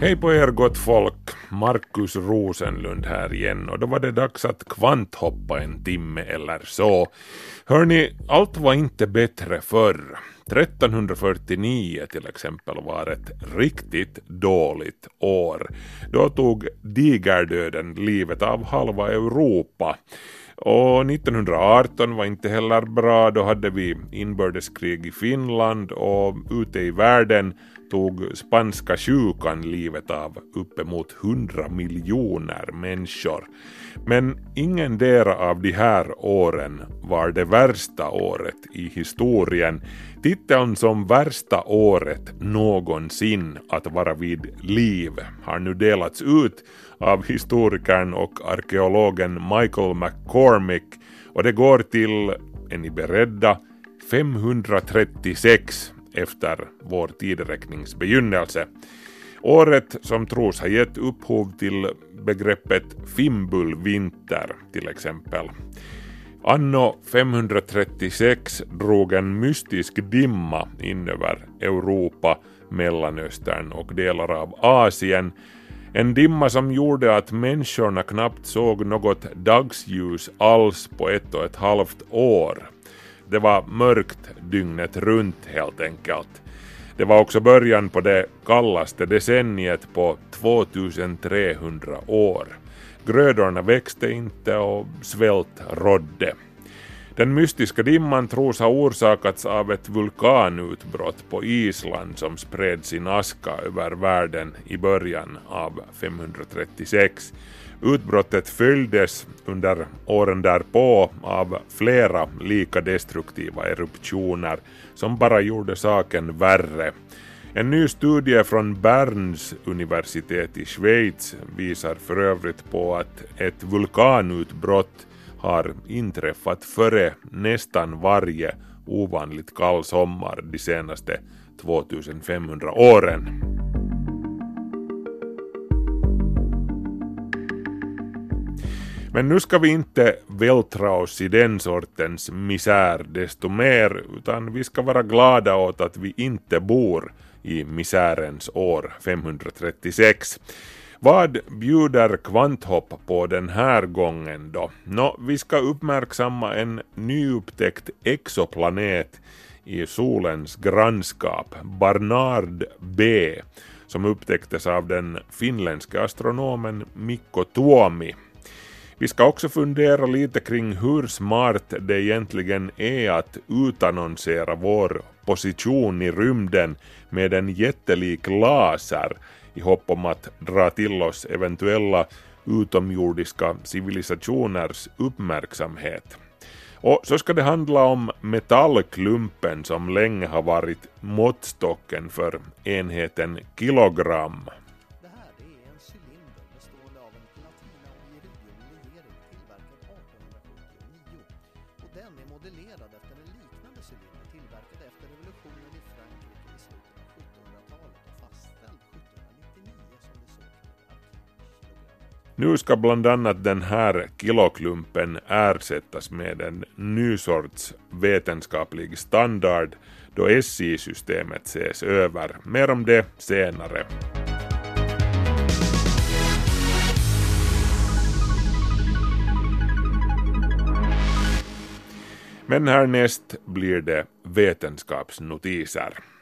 Hej på er gott folk! Markus Rosenlund här igen och då var det dags att kvanthoppa en timme eller så. Hörni, allt var inte bättre förr. 1349 till exempel var ett riktigt dåligt år. Då tog digerdöden livet av halva Europa. Och 1918 var inte heller bra, då hade vi inbördeskrig i Finland och ute i världen tog spanska sjukan livet av uppemot 100 miljoner människor. Men ingendera av de här åren var det värsta året i historien. Titeln som värsta året någonsin att vara vid liv har nu delats ut av historikern och arkeologen Michael McCormick och det går till, är ni beredda, 536 efter vår tideräknings begynnelse. Året som tros ha gett upphov till begreppet fimbulvinter till exempel. Anno 536 drog en mystisk dimma in över Europa, Mellanöstern och delar av Asien. En dimma som gjorde att människorna knappt såg något dagsljus alls på ett och ett halvt år. Det var mörkt dygnet runt helt enkelt. Det var också början på det kallaste decenniet på 2300 år. Grödorna växte inte och svält rådde. Den mystiska dimman tros ha orsakats av ett vulkanutbrott på Island som spred sin aska över världen i början av 536. Utbrottet följdes under åren därpå av flera lika destruktiva eruptioner som bara gjorde saken värre. En ny studie från Berns universitet i Schweiz visar för övrigt på att ett vulkanutbrott har inträffat före nästan varje ovanligt kall sommar de senaste 2500 åren. Men nu ska vi inte vältra oss i den sortens misär desto mer, utan vi ska vara glada åt att vi inte bor i misärens år 536. Vad bjuder kvanthopp på den här gången då? Nå, vi ska uppmärksamma en nyupptäckt exoplanet i solens grannskap, Barnard B, som upptäcktes av den finländske astronomen Mikko Tuomi vi ska också fundera lite kring hur smart det egentligen är att utannonsera vår position i rymden med en jättelik laser i hopp om att dra till oss eventuella utomjordiska civilisationers uppmärksamhet. Och så ska det handla om metallklumpen som länge har varit måttstocken för enheten kilogram. Nu ska bland annat den här kiloklumpen ersättas med en ny sorts vetenskaplig standard då SI-systemet ses över. Mer om det senare. Men härnäst blir det vetenskapsnotiser.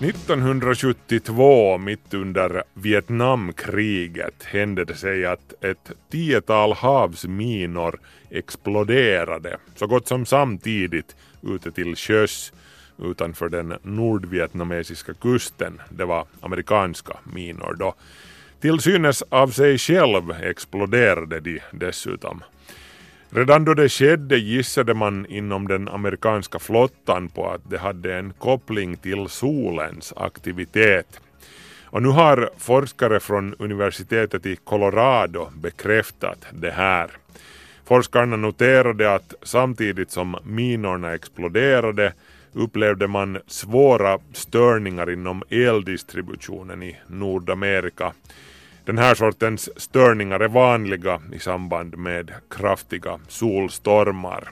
1972, mitt under Vietnamkriget, hände det sig att ett tiotal havsminor exploderade så gott som samtidigt ute till sjöss utanför den nordvietnamesiska kusten. Det var amerikanska minor då. Till synes av sig själv exploderade de dessutom. Redan då det skedde gissade man inom den amerikanska flottan på att det hade en koppling till solens aktivitet. Och nu har forskare från universitetet i Colorado bekräftat det här. Forskarna noterade att samtidigt som minorna exploderade upplevde man svåra störningar inom eldistributionen i Nordamerika. Den här sortens störningar är vanliga i samband med kraftiga solstormar.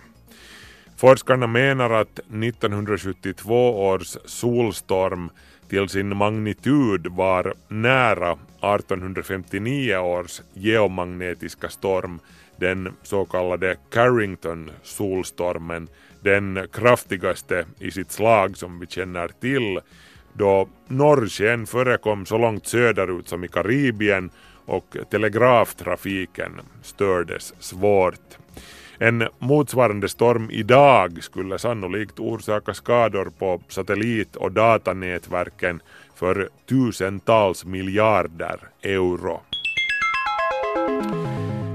Forskarna menar att 1972 års solstorm till sin magnitud var nära 1859 års geomagnetiska storm, den så kallade Carrington-solstormen, den kraftigaste i sitt slag som vi känner till, då norrsken förekom så långt söderut som i Karibien och telegraftrafiken stördes svårt. En motsvarande storm idag skulle sannolikt orsaka skador på satellit och datanätverken för tusentals miljarder euro.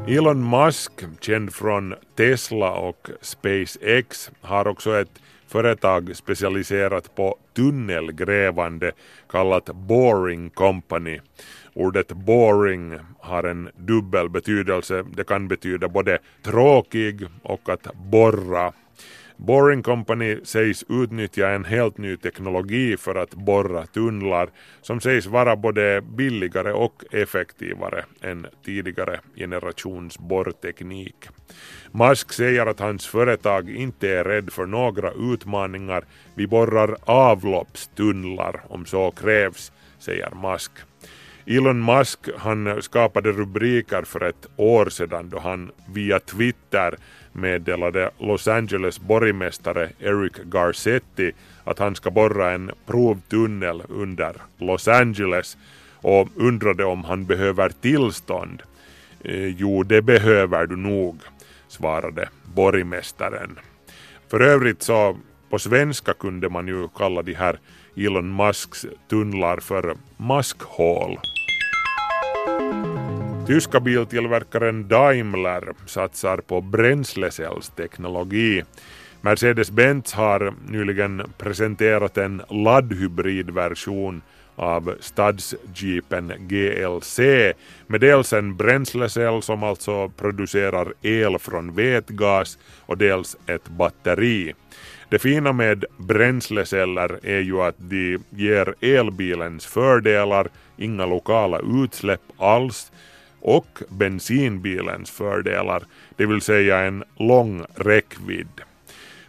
Elon Musk, känd från Tesla och SpaceX, har också ett företag specialiserat på tunnelgrävande kallat Boring Company. Ordet boring har en dubbel betydelse. Det kan betyda både tråkig och att borra. Boring Company sägs utnyttja en helt ny teknologi för att borra tunnlar som sägs vara både billigare och effektivare än tidigare generations borrteknik. Musk säger att hans företag inte är rädd för några utmaningar. Vi borrar avloppstunnlar om så krävs, säger Musk. Elon Musk han skapade rubriker för ett år sedan då han via Twitter meddelade Los Angeles borgmästare Eric Garcetti att han ska borra en provtunnel under Los Angeles och undrade om han behöver tillstånd. Eh, jo, det behöver du nog, svarade borgmästaren. För övrigt så på svenska kunde man ju kalla de här Elon Musks tunnlar för maskhål. Tyska biltillverkaren Daimler satsar på bränslecellsteknologi. Mercedes-Benz har nyligen presenterat en laddhybridversion av stadsjeepen GLC med dels en bränslecell som alltså producerar el från vätgas och dels ett batteri. Det fina med bränsleceller är ju att de ger elbilens fördelar, inga lokala utsläpp alls, och bensinbilens fördelar, det vill säga en lång räckvidd.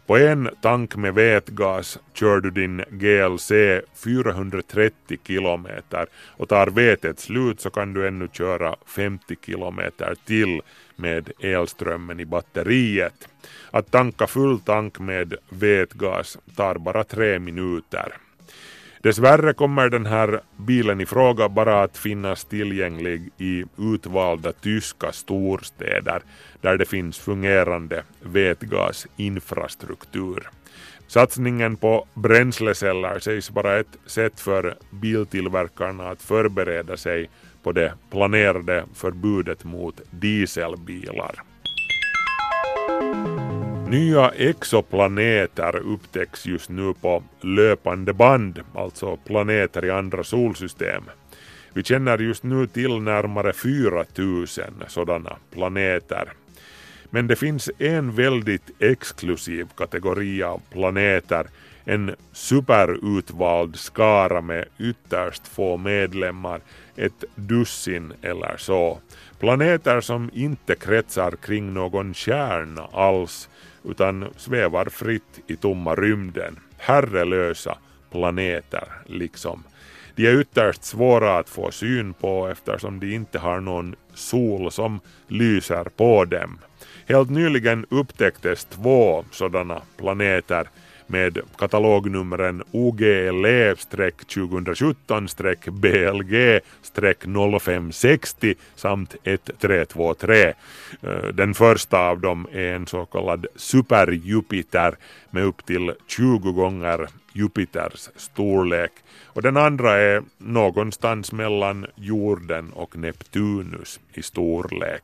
På en tank med vätgas kör du din GLC 430 kilometer och tar vetet slut så kan du ännu köra 50 kilometer till med elströmmen i batteriet. Att tanka full tank med vätgas tar bara tre minuter. Dessvärre kommer den här bilen i fråga bara att finnas tillgänglig i utvalda tyska storstäder där det finns fungerande vätgasinfrastruktur. Satsningen på bränsleceller sägs vara ett sätt för biltillverkarna att förbereda sig på det planerade förbudet mot dieselbilar. Nya exoplaneter upptäcks just nu på löpande band, alltså planeter i andra solsystem. Vi känner just nu till närmare 4000 sådana planeter. Men det finns en väldigt exklusiv kategori av planeter, en superutvald skara med ytterst få medlemmar, ett dussin eller så. Planeter som inte kretsar kring någon kärna alls utan svävar fritt i tomma rymden. Herrelösa planeter liksom. De är ytterst svåra att få syn på eftersom de inte har någon sol som lyser på dem. Helt nyligen upptäcktes två sådana planeter med katalognumren OGLE-2017-BLG-0560 samt 1323. Eh, den första av dem är en så kallad super-Jupiter med upp till 20 gånger Jupiters storlek och den andra är någonstans mellan jorden och Neptunus i storlek.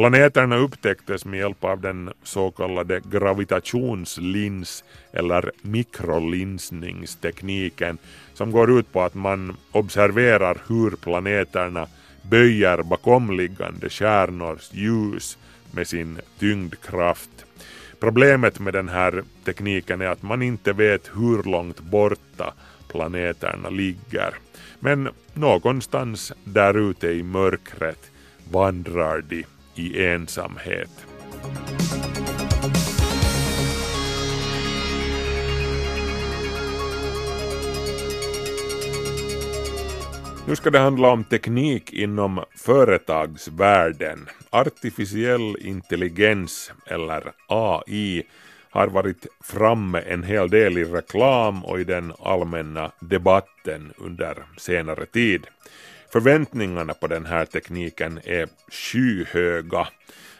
Planeterna upptäcktes med hjälp av den så kallade gravitationslins eller mikrolinsningstekniken som går ut på att man observerar hur planeterna böjer bakomliggande stjärnors ljus med sin tyngdkraft. Problemet med den här tekniken är att man inte vet hur långt borta planeterna ligger. Men någonstans där ute i mörkret vandrar de i ensamhet. Nu ska det handla om teknik inom företagsvärlden. Artificiell intelligens, eller AI, har varit framme en hel del i reklam och i den allmänna debatten under senare tid. Förväntningarna på den här tekniken är skyhöga.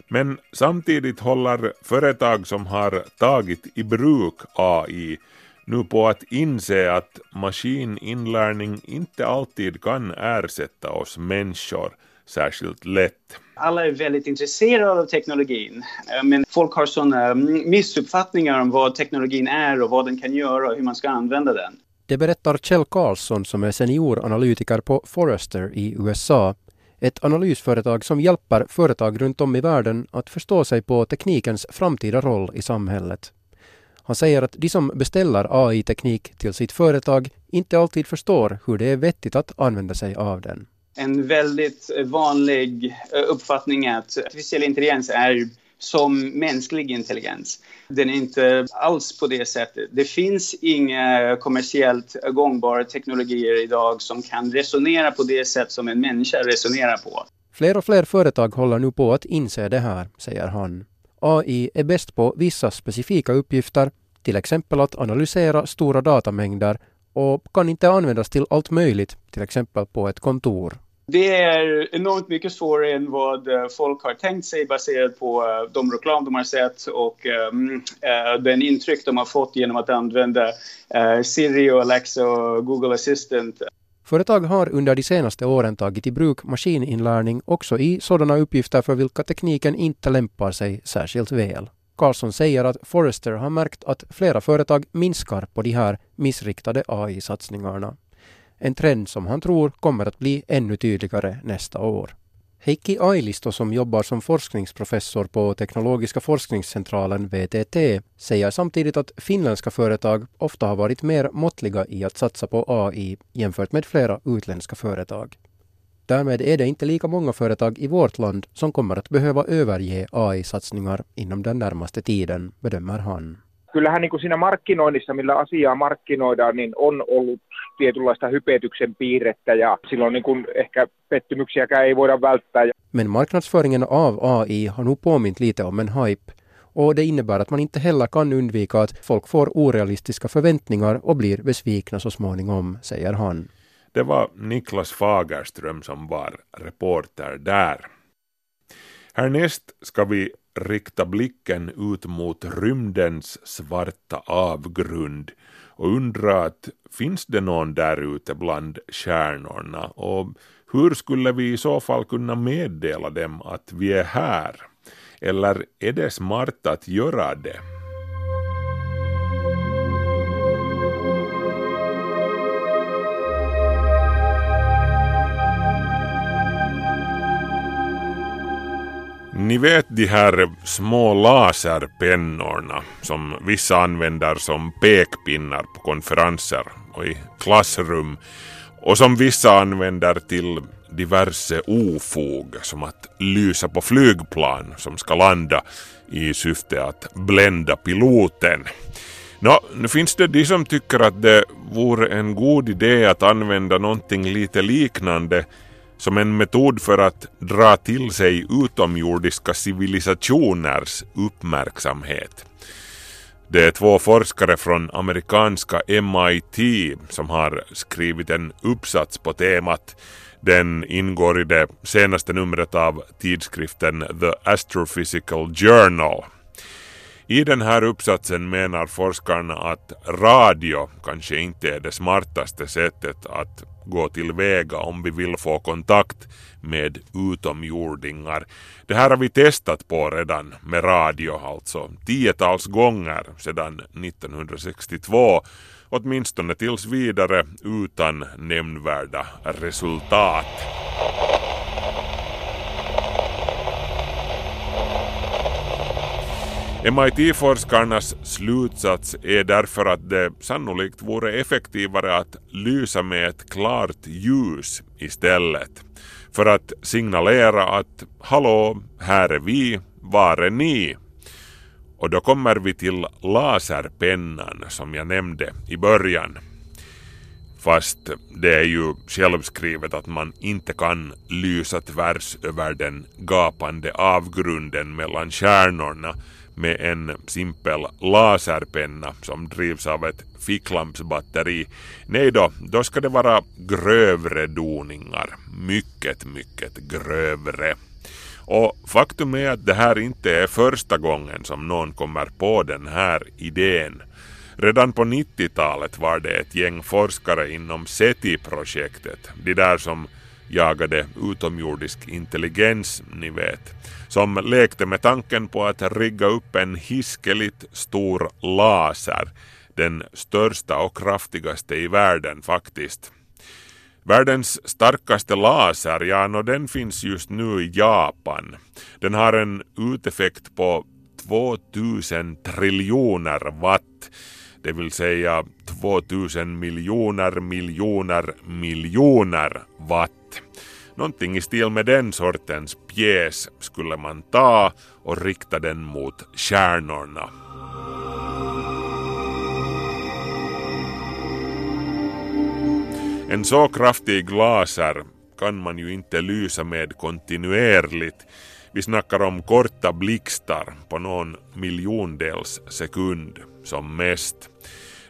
Men samtidigt håller företag som har tagit i bruk AI nu på att inse att maskininlärning inte alltid kan ersätta oss människor särskilt lätt. Alla är väldigt intresserade av teknologin, eh, men folk har sådana mm, missuppfattningar om vad teknologin är och vad den kan göra och hur man ska använda den. Det berättar Kjell Karlsson som är senioranalytiker på Forrester i USA. Ett analysföretag som hjälper företag runt om i världen att förstå sig på teknikens framtida roll i samhället. Han säger att de som beställer AI-teknik till sitt företag inte alltid förstår hur det är vettigt att använda sig av den. En väldigt vanlig eh, uppfattning är att artificiell intelligens är som mänsklig intelligens. Den är inte alls på det sättet. Det finns inga kommersiellt gångbara teknologier idag som kan resonera på det sätt som en människa resonerar på. Fler och fler företag håller nu på att inse det här, säger han. AI är bäst på vissa specifika uppgifter, till exempel att analysera stora datamängder och kan inte användas till allt möjligt, till exempel på ett kontor. Det är enormt mycket svårare än vad eh, folk har tänkt sig baserat på eh, de reklam de har sett och um, uh, den intryck de har fått genom att använda uh, Siri och Alexa och Google Assistant. Företag har under de senaste åren tagit i bruk maskininlärning också i sådana uppgifter för vilka tekniken inte lämpar sig särskilt väl. Carlson säger att Forrester har märkt att flera företag minskar på de här missriktade AI-satsningarna. En trend som han tror kommer att bli ännu tydligare nästa år. Heikki Ailisto som jobbar som forskningsprofessor på Teknologiska forskningscentralen VTT säger samtidigt att finländska företag ofta har varit mer måttliga i att satsa på AI jämfört med flera utländska företag. Därmed är det inte lika många företag i vårt land som kommer att behöva överge AI-satsningar inom den närmaste tiden, bedömer han. Kyllähän niin kuin siinä markkinoinnissa, millä asiaa markkinoidaan, niin on ollut tietynlaista hypetyksen piirrettä ja silloin niin kuin ehkä pettymyksiäkään ei voida välttää. Men marknadsföringen av AI har nog påmint lite om en hype och det innebär att man inte heller kan undvika att folk får orealistiska förväntningar och blir besvikna så småningom, säger han. Det var Niklas Fagerström som var reporter där. Härnäst ska vi rikta blicken ut mot rymdens svarta avgrund och undra att finns det någon där ute bland stjärnorna och hur skulle vi i så fall kunna meddela dem att vi är här? Eller är det smart att göra det? Ni vet de här små laserpennorna som vissa använder som pekpinnar på konferenser och i klassrum och som vissa använder till diverse ofog som att lysa på flygplan som ska landa i syfte att blända piloten. Nå, nu finns det de som tycker att det vore en god idé att använda någonting lite liknande som en metod för att dra till sig utomjordiska civilisationers uppmärksamhet. Det är två forskare från amerikanska MIT som har skrivit en uppsats på temat. Den ingår i det senaste numret av tidskriften The Astrophysical Journal. I den här uppsatsen menar forskarna att radio kanske inte är det smartaste sättet att gå tillväga om vi vill få kontakt med utomjordingar. Det här har vi testat på redan med radio, alltså tiotals gånger sedan 1962, åtminstone tills vidare utan nämnvärda resultat. MIT-forskarnas slutsats är därför att det sannolikt vore effektivare att lysa med ett klart ljus istället. För att signalera att hallå, här är vi, var är ni? Och då kommer vi till laserpennan som jag nämnde i början. Fast det är ju självskrivet att man inte kan lysa tvärs över den gapande avgrunden mellan stjärnorna med en simpel laserpenna som drivs av ett ficklampsbatteri. Nej då, då ska det vara grövre doningar. Mycket, mycket grövre. Och faktum är att det här inte är första gången som någon kommer på den här idén. Redan på 90-talet var det ett gäng forskare inom SETI-projektet, de där som jagade utomjordisk intelligens, ni vet, som lekte med tanken på att rigga upp en hiskeligt stor laser, den största och kraftigaste i världen faktiskt. Världens starkaste laser, ja, no, den finns just nu i Japan. Den har en uteffekt på 2000 triljoner watt, det vill säga 2000 miljoner miljoner miljoner watt. Någonting i stil med den sortens pjäs skulle man ta och rikta den mot stjärnorna. En så kraftig laser kan man ju inte lysa med kontinuerligt. Vi snackar om korta blixtar på någon miljondels sekund som mest.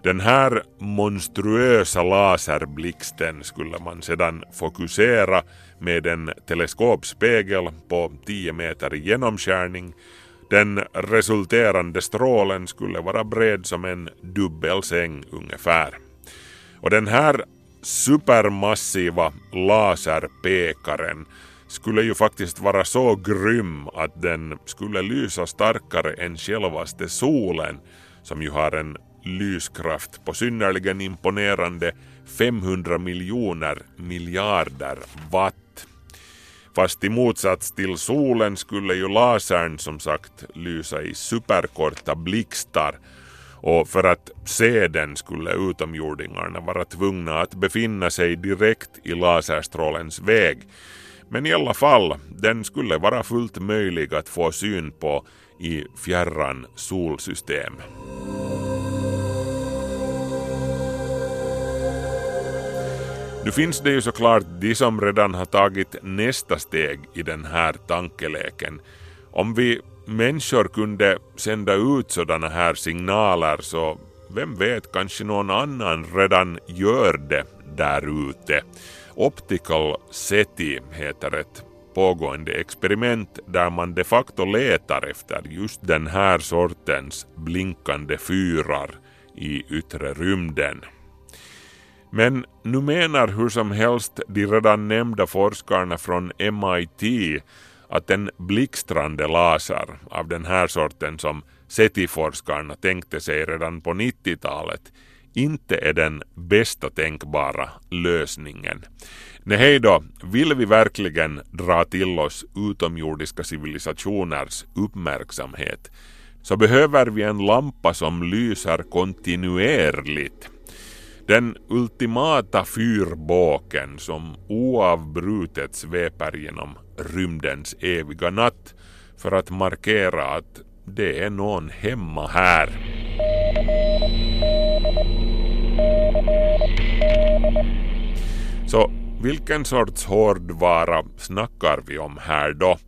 Den här monstruösa laserblixten skulle man sedan fokusera med en teleskopspegel på 10 meter i genomskärning. Den resulterande strålen skulle vara bred som en dubbelsäng ungefär. Och den här supermassiva laserpekaren skulle ju faktiskt vara så grym att den skulle lysa starkare än självaste solen som ju har en lyskraft på synnerligen imponerande 500 miljoner miljarder watt. Fast i motsats till solen skulle ju lasern som sagt lysa i superkorta blixtar och för att se den skulle utomjordingarna vara tvungna att befinna sig direkt i laserstrålens väg. Men i alla fall, den skulle vara fullt möjlig att få syn på i fjärran solsystem. Nu finns det ju såklart de som redan har tagit nästa steg i den här tankeleken. Om vi människor kunde sända ut sådana här signaler så vem vet, kanske någon annan redan gör det där ute. Optical SETI heter ett pågående experiment där man de facto letar efter just den här sortens blinkande fyrar i yttre rymden. Men nu menar hur som helst de redan nämnda forskarna från MIT att en blixtrande laser av den här sorten som SETI-forskarna tänkte sig redan på 90-talet inte är den bästa tänkbara lösningen. Nej hej då, vill vi verkligen dra till oss utomjordiska civilisationers uppmärksamhet så behöver vi en lampa som lyser kontinuerligt den ultimata fyrbåken som oavbrutet sveper genom rymdens eviga natt för att markera att det är någon hemma här. Så vilken sorts hårdvara snackar vi om här då?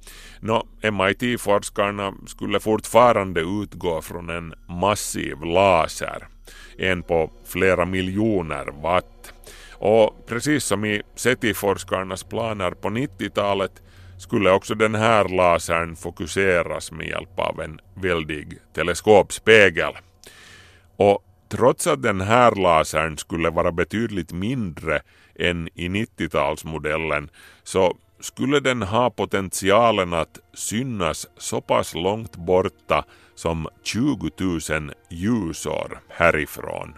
Nå, MIT-forskarna skulle fortfarande utgå från en massiv laser en på flera miljoner watt. Och precis som i SETI-forskarnas planer på 90-talet skulle också den här lasern fokuseras med hjälp av en väldig teleskopspegel. Och trots att den här lasern skulle vara betydligt mindre än i 90-talsmodellen så skulle den ha potentialen att synas så pass långt borta som 20 000 ljusår härifrån.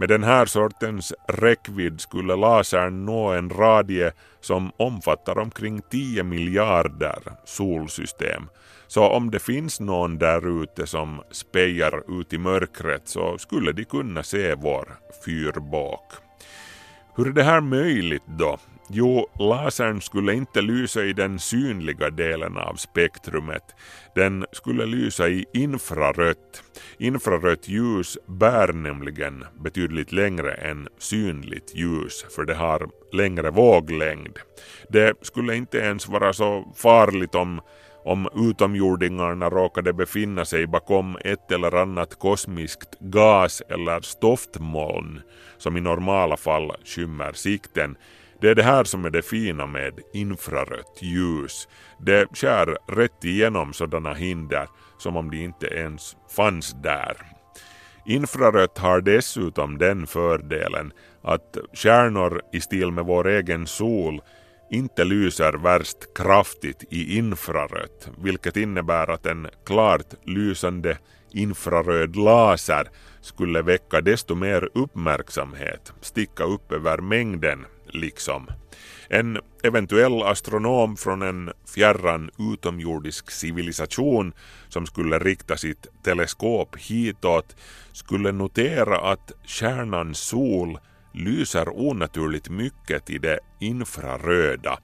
Med den här sortens räckvidd skulle lasern nå en radie som omfattar omkring 10 miljarder solsystem. Så om det finns någon där ute som spejar ut i mörkret så skulle de kunna se vår fyrbåk. Hur är det här möjligt då? Jo, lasern skulle inte lysa i den synliga delen av spektrumet. Den skulle lysa i infrarött. Infrarött ljus bär nämligen betydligt längre än synligt ljus för det har längre våglängd. Det skulle inte ens vara så farligt om om utomjordingarna råkade befinna sig bakom ett eller annat kosmiskt gas eller stoftmoln som i normala fall skymmer sikten det är det här som är det fina med infrarött ljus. Det skär rätt igenom sådana hinder som om de inte ens fanns där. Infrarött har dessutom den fördelen att stjärnor i stil med vår egen sol inte lyser värst kraftigt i infrarött, vilket innebär att en klart lysande infraröd laser skulle väcka desto mer uppmärksamhet, sticka upp över mängden liksom. En eventuell astronom från en fjärran utomjordisk civilisation som skulle rikta sitt teleskop hitåt skulle notera att stjärnan sol lyser onaturligt mycket i det infraröda.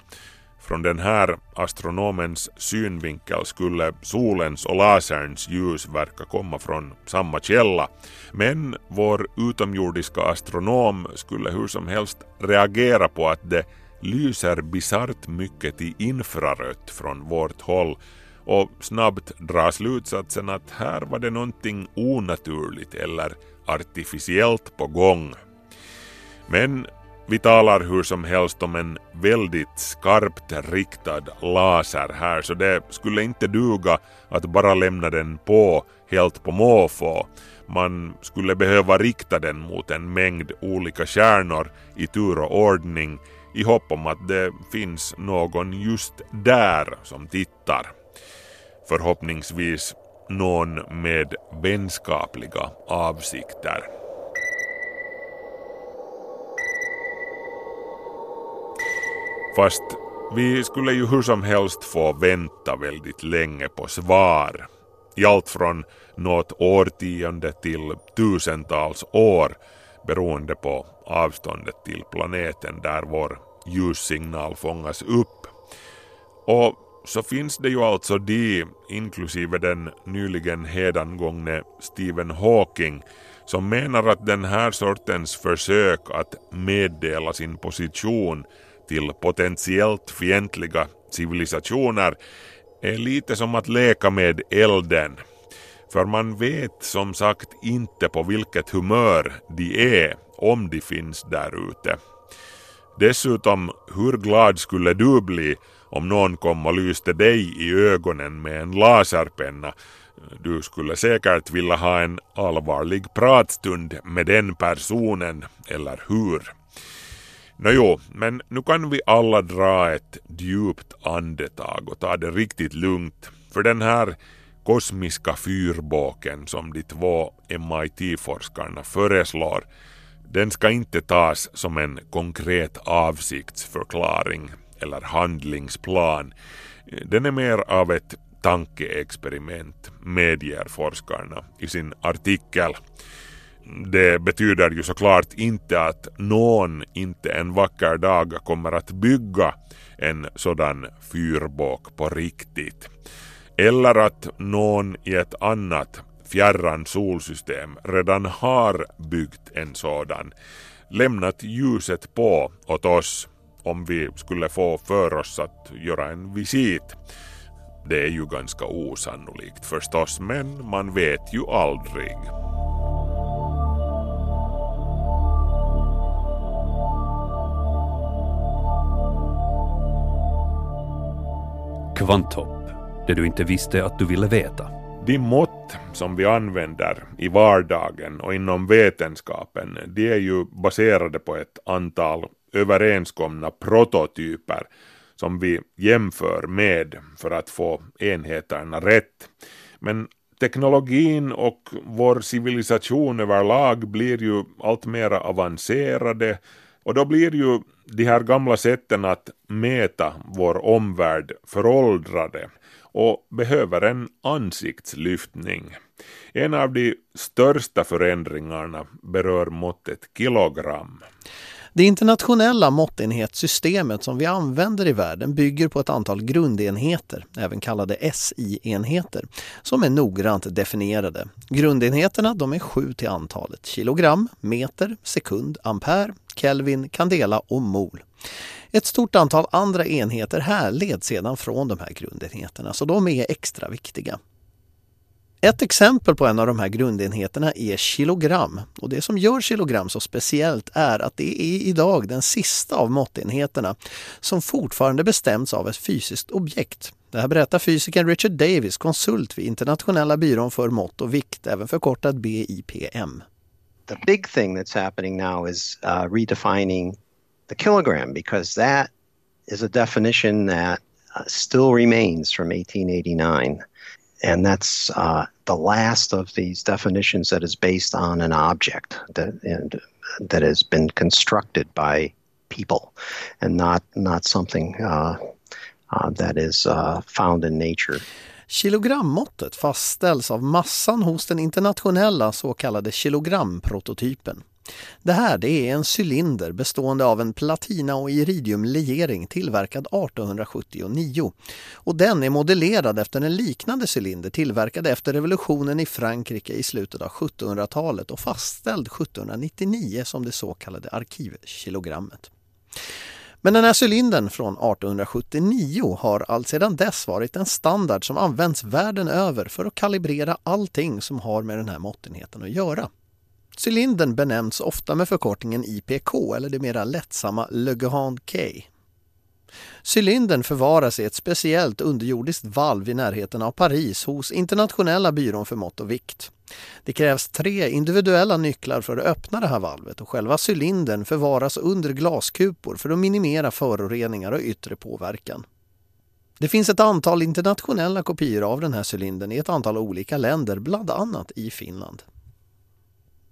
Från den här astronomens synvinkel skulle solens och laserns ljus verka komma från samma källa. Men vår utomjordiska astronom skulle hur som helst reagera på att det lyser bisarrt mycket i infrarött från vårt håll och snabbt dra slutsatsen att här var det någonting onaturligt eller artificiellt på gång. Men vi talar hur som helst om en väldigt skarpt riktad laser här så det skulle inte duga att bara lämna den på helt på måfå. Man skulle behöva rikta den mot en mängd olika stjärnor i tur och ordning i hopp om att det finns någon just där som tittar. Förhoppningsvis någon med vänskapliga avsikter. Fast vi skulle ju hur som helst få vänta väldigt länge på svar. I allt från något årtionde till tusentals år beroende på avståndet till planeten där vår ljussignal fångas upp. Och så finns det ju alltså de, inklusive den nyligen hedangångne Stephen Hawking, som menar att den här sortens försök att meddela sin position till potentiellt fientliga civilisationer är lite som att leka med elden. För man vet som sagt inte på vilket humör de är om de finns där ute. Dessutom, hur glad skulle du bli om någon kom och lyste dig i ögonen med en laserpenna? Du skulle säkert vilja ha en allvarlig pratstund med den personen, eller hur? Nåjo, men nu kan vi alla dra ett djupt andetag och ta det riktigt lugnt. För den här kosmiska fyrbåken som de två MIT-forskarna föreslår, den ska inte tas som en konkret avsiktsförklaring eller handlingsplan. Den är mer av ett tankeexperiment, medger forskarna i sin artikel det betyder ju såklart inte att någon inte en vacker dag kommer att bygga en sådan fyrbåk på riktigt. Eller att någon i ett annat fjärran solsystem redan har byggt en sådan, lämnat ljuset på åt oss om vi skulle få för oss att göra en visit. Det är ju ganska osannolikt förstås, men man vet ju aldrig. Kvanthopp, det du inte visste att du ville veta. De mått som vi använder i vardagen och inom vetenskapen, de är ju baserade på ett antal överenskomna prototyper som vi jämför med för att få enheterna rätt. Men teknologin och vår civilisation överlag blir ju allt mer avancerade och då blir ju de här gamla sätten att mäta vår omvärld föråldrade och behöver en ansiktslyftning. En av de största förändringarna berör måttet kilogram. Det internationella måttenhetssystemet som vi använder i världen bygger på ett antal grundenheter, även kallade SI-enheter, som är noggrant definierade. Grundenheterna de är sju till antalet. Kilogram, meter, sekund, ampere, Kelvin, Candela och mol. Ett stort antal andra enheter härleds sedan från de här grundenheterna, så de är extra viktiga. Ett exempel på en av de här grundenheterna är kilogram. Och det som gör kilogram så speciellt är att det är idag den sista av måttenheterna som fortfarande bestämts av ett fysiskt objekt. Det här berättar fysikern Richard Davis, konsult vid Internationella byrån för mått och vikt, även förkortad BIPM. The big thing that's happening now is uh, redefining the kilogram because that is a definition that uh, still remains from 1889. And that's uh, the last of these definitions that is based on an object that, and, that has been constructed by people and not, not something uh, uh, that is uh, found in nature. Kilogrammåttet fastställs av massan hos den internationella så kallade kilogramprototypen. Det här det är en cylinder bestående av en platina och iridiumlegering tillverkad 1879. Och den är modellerad efter en liknande cylinder tillverkad efter revolutionen i Frankrike i slutet av 1700-talet och fastställd 1799 som det så kallade arkivkilogrammet. Men den här cylindern från 1879 har alltsedan dess varit en standard som används världen över för att kalibrera allting som har med den här måttenheten att göra. Cylindern benämns ofta med förkortningen IPK eller det mera lättsamma Le Grand K. Cylindern förvaras i ett speciellt underjordiskt valv i närheten av Paris hos Internationella byrån för mått och vikt. Det krävs tre individuella nycklar för att öppna det här valvet och själva cylindern förvaras under glaskupor för att minimera föroreningar och yttre påverkan. Det finns ett antal internationella kopior av den här cylindern i ett antal olika länder, bland annat i Finland.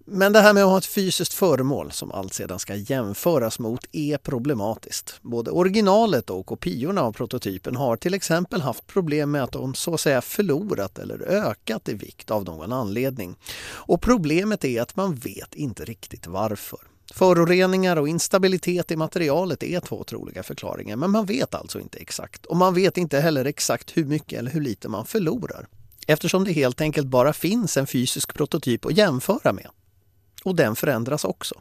Men det här med att ha ett fysiskt föremål som allt sedan ska jämföras mot är problematiskt. Både originalet och kopiorna av prototypen har till exempel haft problem med att de så att säga förlorat eller ökat i vikt av någon anledning. Och problemet är att man vet inte riktigt varför. Föroreningar och instabilitet i materialet är två troliga förklaringar men man vet alltså inte exakt. Och man vet inte heller exakt hur mycket eller hur lite man förlorar. Eftersom det helt enkelt bara finns en fysisk prototyp att jämföra med. Och den förändras också.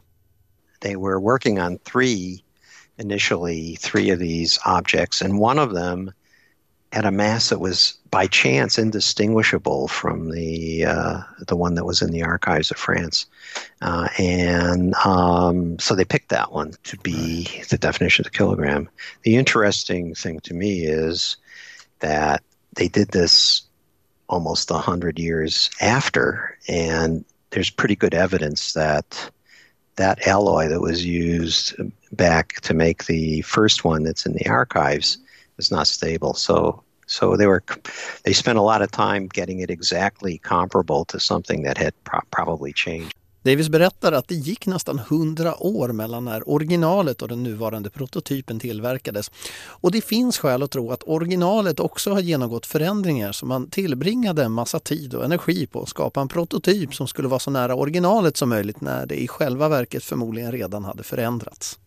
They were working on three initially, three of these objects, and one of them had a mass that was by chance indistinguishable from the uh, the one that was in the archives of France, uh, and um, so they picked that one to be the definition of the kilogram. The interesting thing to me is that they did this almost a hundred years after, and there's pretty good evidence that that alloy that was used back to make the first one that's in the archives is not stable. So so they were they spent a lot of time getting it exactly comparable to something that had pro- probably changed. Davis berättar att det gick nästan 100 år mellan när originalet och den nuvarande prototypen tillverkades. Och det finns skäl att tro att originalet också har genomgått förändringar så man tillbringade en massa tid och energi på att skapa en prototyp som skulle vara så nära originalet som möjligt när det i själva verket förmodligen redan hade förändrats.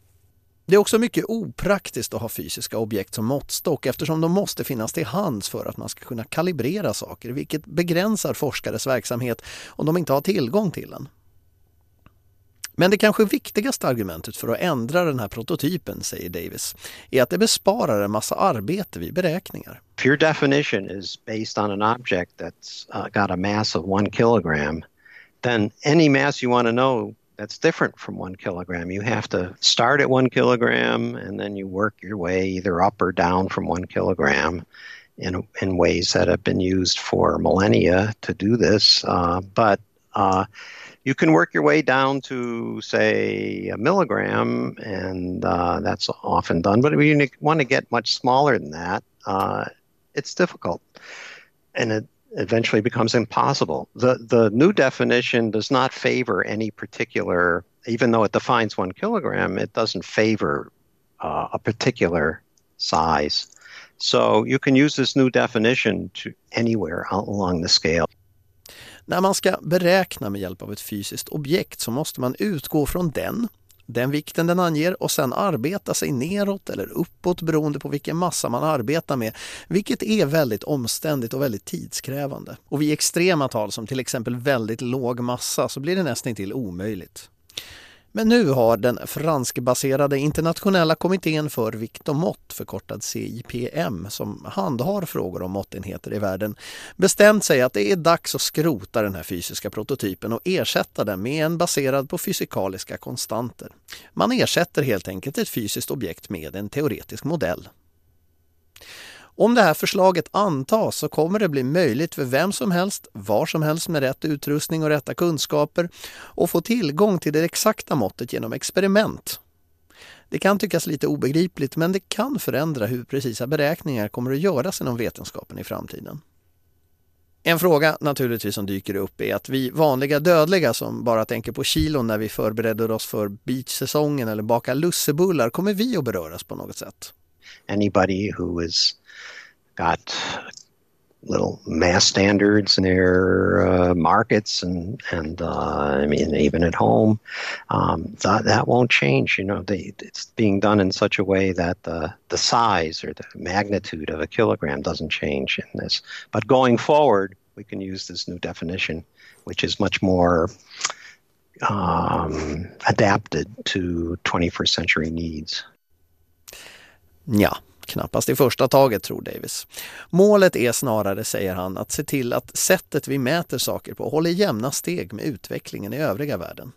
Det är också mycket opraktiskt att ha fysiska objekt som måttstock eftersom de måste finnas till hands för att man ska kunna kalibrera saker, vilket begränsar forskares verksamhet om de inte har tillgång till den. Men det kanske viktigaste argumentet för att ändra den här prototypen, säger Davis, är att det besparar en massa arbete vid beräkningar. If your definition is based on an object that's uh, got a mass of one kilogram, then any mass you want to know that's different from one kilogram. You have to start at one kilogram and then you work your way either up or down from one kilogram. in, in ways that have been used for millennia to do this. Uh, but uh, you can work your way down to, say, a milligram, and uh, that's often done. But if you want to get much smaller than that, uh, it's difficult. And it eventually becomes impossible. The, the new definition does not favor any particular, even though it defines one kilogram, it doesn't favor uh, a particular size. So you can use this new definition to anywhere along the scale. När man ska beräkna med hjälp av ett fysiskt objekt så måste man utgå från den, den vikten den anger och sen arbeta sig neråt eller uppåt beroende på vilken massa man arbetar med, vilket är väldigt omständigt och väldigt tidskrävande. Och vid extrema tal som till exempel väldigt låg massa så blir det nästan till omöjligt. Men nu har den franskbaserade internationella kommittén för vikt och mått, förkortad CIPM, som handhar frågor om måttenheter i världen, bestämt sig att det är dags att skrota den här fysiska prototypen och ersätta den med en baserad på fysikaliska konstanter. Man ersätter helt enkelt ett fysiskt objekt med en teoretisk modell. Om det här förslaget antas så kommer det bli möjligt för vem som helst, var som helst med rätt utrustning och rätta kunskaper att få tillgång till det exakta måttet genom experiment. Det kan tyckas lite obegripligt men det kan förändra hur precisa beräkningar kommer att göras inom vetenskapen i framtiden. En fråga naturligtvis som dyker upp är att vi vanliga dödliga som bara tänker på kilon när vi förbereder oss för beachsäsongen eller bakar lussebullar, kommer vi att beröras på något sätt? Anybody who has got little mass standards in their uh, markets and and uh, I mean even at home um, that that won't change. You know, they, it's being done in such a way that the the size or the magnitude of a kilogram doesn't change in this. But going forward, we can use this new definition, which is much more um, adapted to 21st century needs. Ja, Knappast i första taget, tror Davis. Målet är snarare, säger han, att se till att sättet vi mäter saker på håller jämna steg med utvecklingen i övriga världen.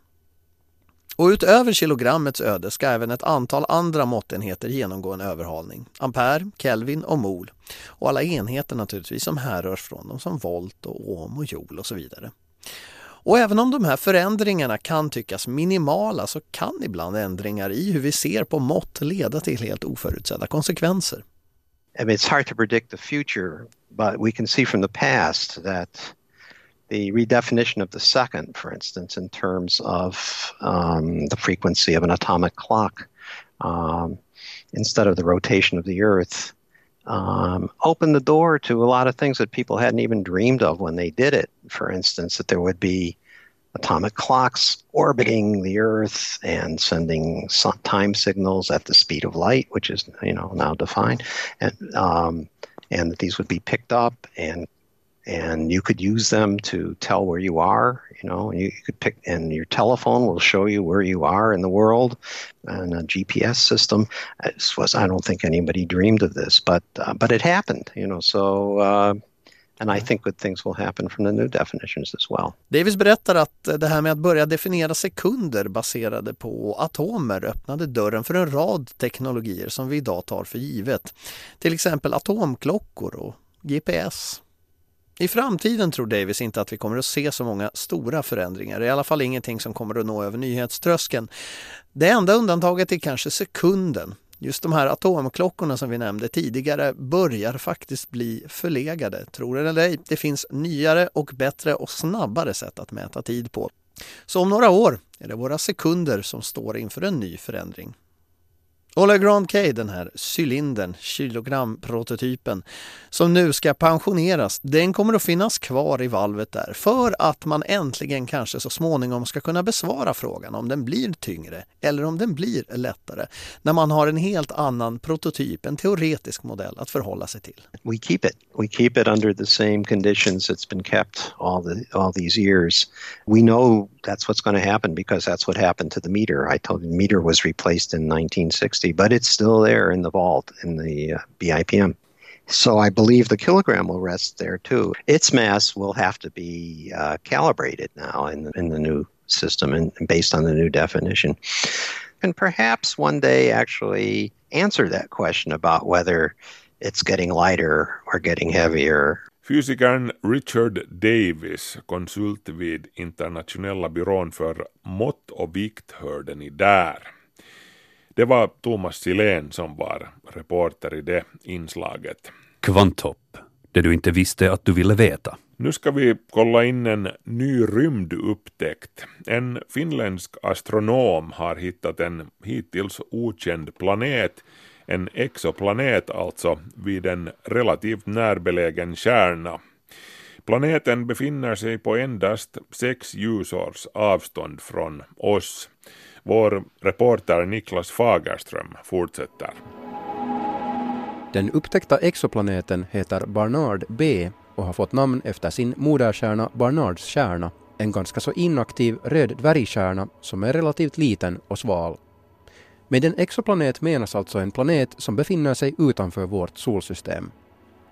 Och utöver kilogrammets öde ska även ett antal andra måttenheter genomgå en överhalning. Ampere, Kelvin och mol. Och alla enheter naturligtvis som härrör från dem som volt och ohm och joule och så vidare. Och även om de här förändringarna kan tyckas minimala så kan ibland ändringar i hur vi ser på mått leda till helt oförutsedda konsekvenser. I mean, it's hard to predict the future, but we can see from the past that the redefinition of the second, for instance, in terms of um, the frequency of an atomic clock, um, instead of the rotation of the Earth, um, opened the door to a lot of things that people hadn't even dreamed of when they did it. For instance, that there would be atomic clocks orbiting the Earth and sending time signals at the speed of light, which is you know now defined, and um, and that these would be picked up and and you could use them to tell where you are. You know, you, you, could pick, and your telephone will show you where you are in the world, and a GPS system. This was I don't think anybody dreamed of this, but uh, but it happened. You know, so. Uh, And I think good things will happen from the new definitions as well. Davis berättar att det här med att börja definiera sekunder baserade på atomer öppnade dörren för en rad teknologier som vi idag tar för givet. Till exempel atomklockor och GPS. I framtiden tror Davis inte att vi kommer att se så många stora förändringar, i alla fall ingenting som kommer att nå över nyhetströskeln. Det enda undantaget är kanske sekunden. Just de här atomklockorna som vi nämnde tidigare börjar faktiskt bli förlegade, tror det eller ej. Det finns nyare och bättre och snabbare sätt att mäta tid på. Så om några år är det våra sekunder som står inför en ny förändring. Ola Grand K, den här cylindern, kilogramprototypen, som nu ska pensioneras, den kommer att finnas kvar i valvet där för att man äntligen kanske så småningom ska kunna besvara frågan om den blir tyngre eller om den blir lättare när man har en helt annan prototyp, en teoretisk modell att förhålla sig till. We keep it. We keep it under the same conditions it's been kept all the all these years. We know that's what's going to happen because that's what happened to the meter. I told you the meter was replaced in 1960 but it's still there in the vault in the uh, BIPM. So I believe the kilogram will rest there too. Its mass will have to be uh, calibrated now in the, in the new system and based on the new definition. And perhaps one day actually answer that question about whether it's getting lighter or getting heavier. Fysikern Richard Davis, konsult vid internationella byrån för mått och vikt hörde ni där. Det var Thomas Silén som var reporter i det inslaget. Kvanthopp, det du inte visste att du ville veta. Nu ska vi kolla in en ny rymdupptäckt. En finländsk astronom har hittat en hittills okänd planet, en exoplanet alltså, vid en relativt närbelägen stjärna. Planeten befinner sig på endast sex ljusårs avstånd från oss. Vår reporter Niklas Fagerström fortsätter. Den upptäckta exoplaneten heter Barnard B och har fått namn efter sin moderstjärna Barnards stjärna, en ganska så inaktiv röd dvärgstjärna som är relativt liten och sval. Med en exoplanet menas alltså en planet som befinner sig utanför vårt solsystem.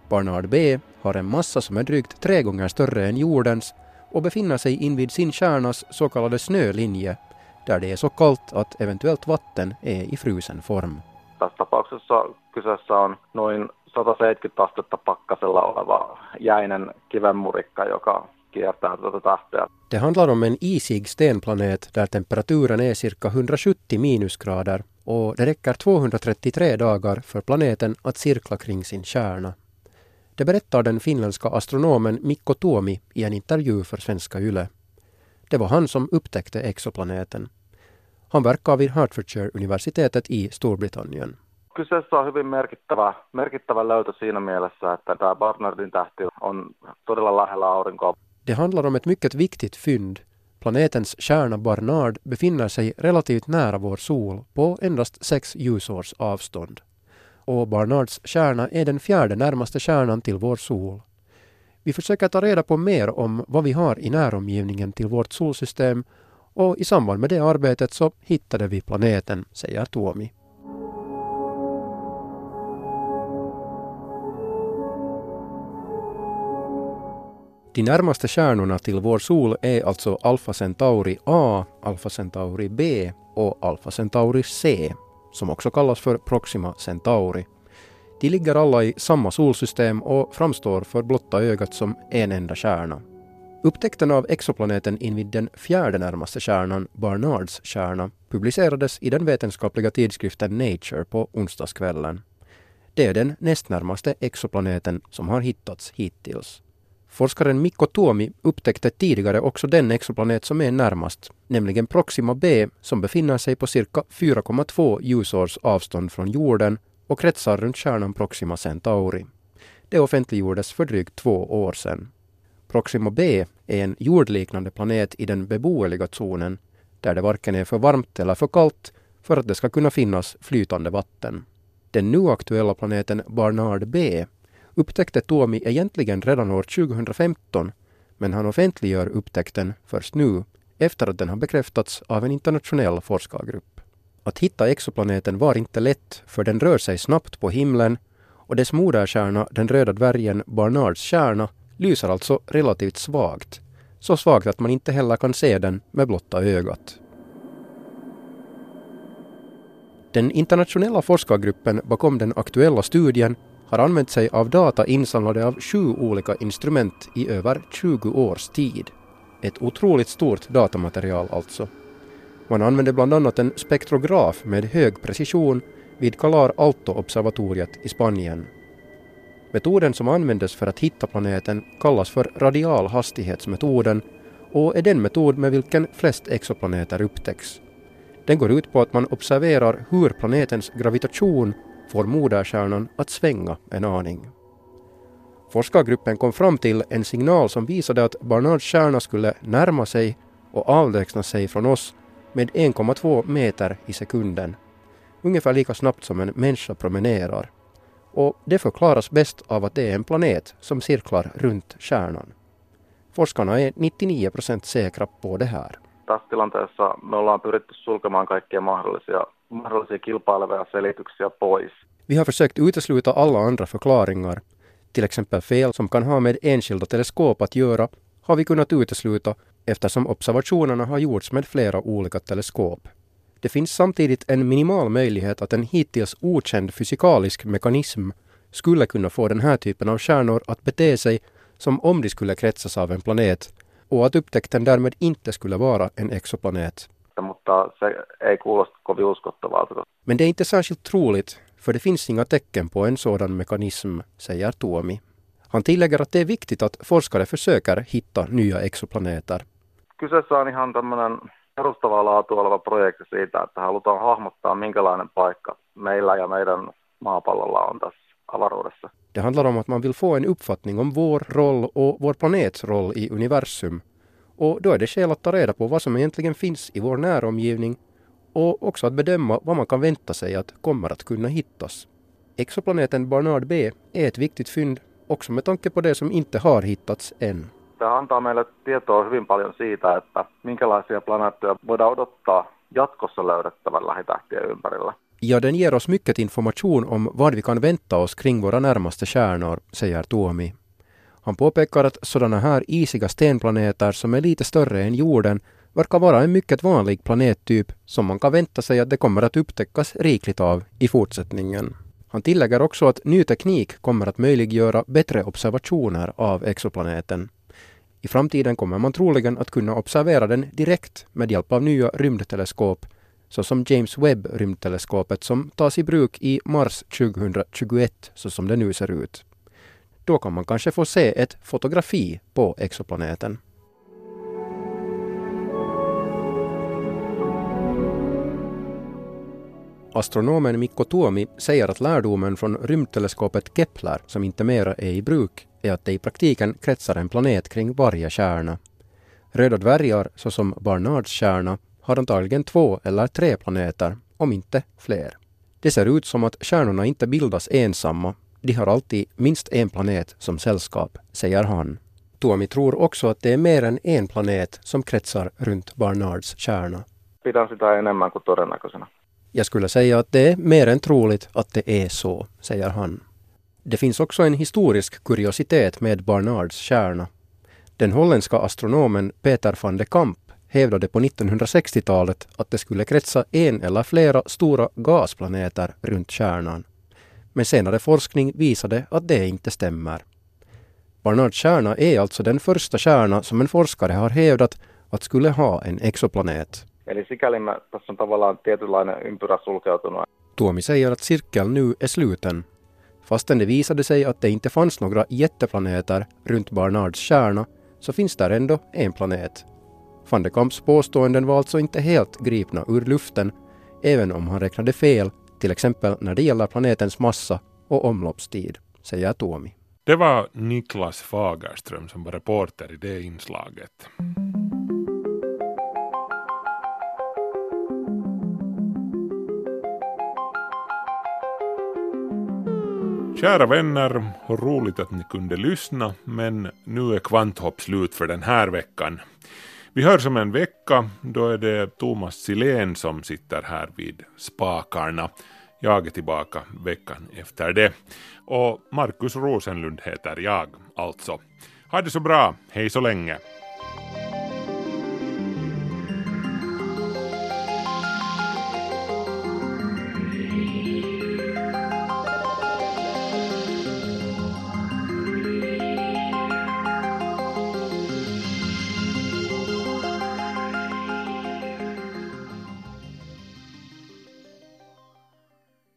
Barnard B har en massa som är drygt tre gånger större än jordens och befinner sig invid sin stjärnas så kallade snölinje, där det är så kallt att eventuellt vatten är i frusen form. Tässä tapauksessa kyseessä on noin 170 astetta pakkasella oleva jäinen kivenmurikka, joka kiertää tuota tähteä. Det handlar om en isig stenplanet där temperaturen är cirka 170 minusgrader och det räcker 233 dagar för planeten att cirkla kring sin stjärna. Det berättar den finländska astronomen Mikko Tuomi i en intervju för Svenska Yle. Det var han som upptäckte exoplaneten. Han verkar vid Hertfordshire-universitetet i Storbritannien. Kyseessä on hyvin merkittävä, merkittävä löytö siinä mielessä, että tämä Barnardin tähti on todella lähellä aurinkoa. Det handlar om ett mycket viktigt fynd. Planetens stjärna Barnard befinner sig relativt nära vår sol på endast sex ljusårs avstånd. Och Barnards stjärna är den fjärde närmaste stjärnan till vår sol. Vi försöker ta reda på mer om vad vi har i näromgivningen till vårt solsystem och i samband med det arbetet så hittade vi planeten, säger Tuomi. De närmaste stjärnorna till vår sol är alltså Alpha Centauri A, Alpha Centauri B och Alpha Centauri C, som också kallas för Proxima Centauri. De ligger alla i samma solsystem och framstår för blotta ögat som en enda stjärna. Upptäckten av exoplaneten invid den fjärde närmaste stjärnan, Barnards stjärna, publicerades i den vetenskapliga tidskriften Nature på onsdagskvällen. Det är den nästnärmaste exoplaneten som har hittats hittills. Forskaren Mikko Tuomi upptäckte tidigare också den exoplanet som är närmast, nämligen Proxima B som befinner sig på cirka 4,2 ljusårs avstånd från jorden och kretsar runt stjärnan Proxima Centauri. Det offentliggjordes för drygt två år sedan. Proxima B är en jordliknande planet i den beboeliga zonen där det varken är för varmt eller för kallt för att det ska kunna finnas flytande vatten. Den nu aktuella planeten Barnard B upptäckte Tuomi egentligen redan år 2015 men han offentliggör upptäckten först nu efter att den har bekräftats av en internationell forskargrupp. Att hitta exoplaneten var inte lätt för den rör sig snabbt på himlen och dess moderstjärna, den röda dvärgen Barnards stjärna, lyser alltså relativt svagt. Så svagt att man inte heller kan se den med blotta ögat. Den internationella forskargruppen bakom den aktuella studien har använt sig av data insamlade av sju olika instrument i över 20 års tid. Ett otroligt stort datamaterial alltså. Man använde bland annat en spektrograf med hög precision vid Calar Alto-observatoriet i Spanien. Metoden som användes för att hitta planeten kallas för radialhastighetsmetoden och är den metod med vilken flest exoplaneter upptäcks. Den går ut på att man observerar hur planetens gravitation får moderstjärnan att svänga en aning. Forskargruppen kom fram till en signal som visade att Barnards stjärna skulle närma sig och avlägsna sig från oss med 1,2 meter i sekunden. Ungefär lika snabbt som en människa promenerar. Och det förklaras bäst av att det är en planet som cirklar runt stjärnan. Forskarna är 99 procent säkra på det här. Tässä tilanteessa me ollaan pyritty sulkemaan kaikkia mahdollisia, mahdollisia kilpailevia selityksiä pois. Vi har försökt utesluta alla andra förklaringar. Till exempel fel som kan ha med enskilda teleskop att göra har vi kunnat utesluta eftersom observationerna har gjorts med flera olika teleskop. Det finns samtidigt en minimal möjlighet att en hittills okänd fysikalisk mekanism skulle kunna få den här typen av stjärnor att bete sig som om de skulle kretsas av en planet och att upptäckten därmed inte skulle vara en exoplanet. Mutta se ei kuulosta kovin uskottavalta. Men det är inte särskilt troligt, för det finns inga tecken på en sådan mekanism, säger Tuomi. Han tillägger att det är viktigt att forskare försöker hitta nya exoplaneter. Kyseessä on ihan tämmöinen perustavaa laatua oleva projekti siitä, että halutaan hahmottaa minkälainen paikka meillä ja meidän maapallolla on tässä avaruudessa. Det handlar om att man vill få en uppfattning om vår roll och vår planets roll i universum. Och då är det skäl att ta reda på vad som egentligen finns i vår näromgivning och också att bedöma vad man kan vänta sig att kommer att kunna hittas. Exoplaneten Barnard B är ett viktigt fynd också med tanke på det som inte har hittats än. Tämä antaa meille tietoa hyvin paljon siitä, että minkälaisia planeettoja voidaan odottaa jatkossa löydettävän lähitähtien ympärillä. Ja, den ger oss mycket information om vad vi kan vänta oss kring våra närmaste stjärnor, säger Tuomi. Han påpekar att sådana här isiga stenplaneter som är lite större än jorden verkar vara en mycket vanlig planettyp som man kan vänta sig att det kommer att upptäckas rikligt av i fortsättningen. Han tillägger också att ny teknik kommer att möjliggöra bättre observationer av exoplaneten. I framtiden kommer man troligen att kunna observera den direkt med hjälp av nya rymdteleskop såsom James Webb-rymdteleskopet som tas i bruk i mars 2021 så som det nu ser ut. Då kan man kanske få se ett fotografi på exoplaneten. Astronomen Mikko Tuomi säger att lärdomen från rymdteleskopet Kepler, som inte mera är i bruk, är att det i praktiken kretsar en planet kring varje stjärna. Röda dvärgar, såsom Barnards stjärna, har antagligen två eller tre planeter, om inte fler. Det ser ut som att stjärnorna inte bildas ensamma. De har alltid minst en planet som sällskap, säger han. Tuomi tror också att det är mer än en planet som kretsar runt Barnards stjärna. Pidän sitä enemmän kuin todennäköisenä. Jag skulle säga att det är mer än troligt att det är så, säger han. Det finns också en historisk kuriositet med Barnards stjärna. Den holländska astronomen Peter van de Kamp hävdade på 1960-talet att det skulle kretsa en eller flera stora gasplaneter runt stjärnan. Men senare forskning visade att det inte stämmer. Barnards stjärna är alltså den första stjärna som en forskare har hävdat att skulle ha en exoplanet. Eli sikäli me, tässä on tavallaan tietynlainen ympyrä sulkeutunut. Tuomi säger att cirkeln nu är sluten. Fastän det visade sig att det inte fanns några jätteplaneter runt Barnards stjärna så finns där ändå en planet. Van de Kamps påståenden var alltså inte helt gripna ur luften, även om han räknade fel, till exempel när det gäller planetens massa och omloppstid, säger Tuomi. Det var Niklas Fagerström som var reporter i det inslaget. Kära vänner, roligt att ni kunde lyssna, men nu är Kvanthopp slut för den här veckan. Vi hörs om en vecka, då är det Thomas Silén som sitter här vid spakarna. Jag är tillbaka veckan efter det. Och Markus Rosenlund heter jag alltså. Ha det så bra, hej så länge!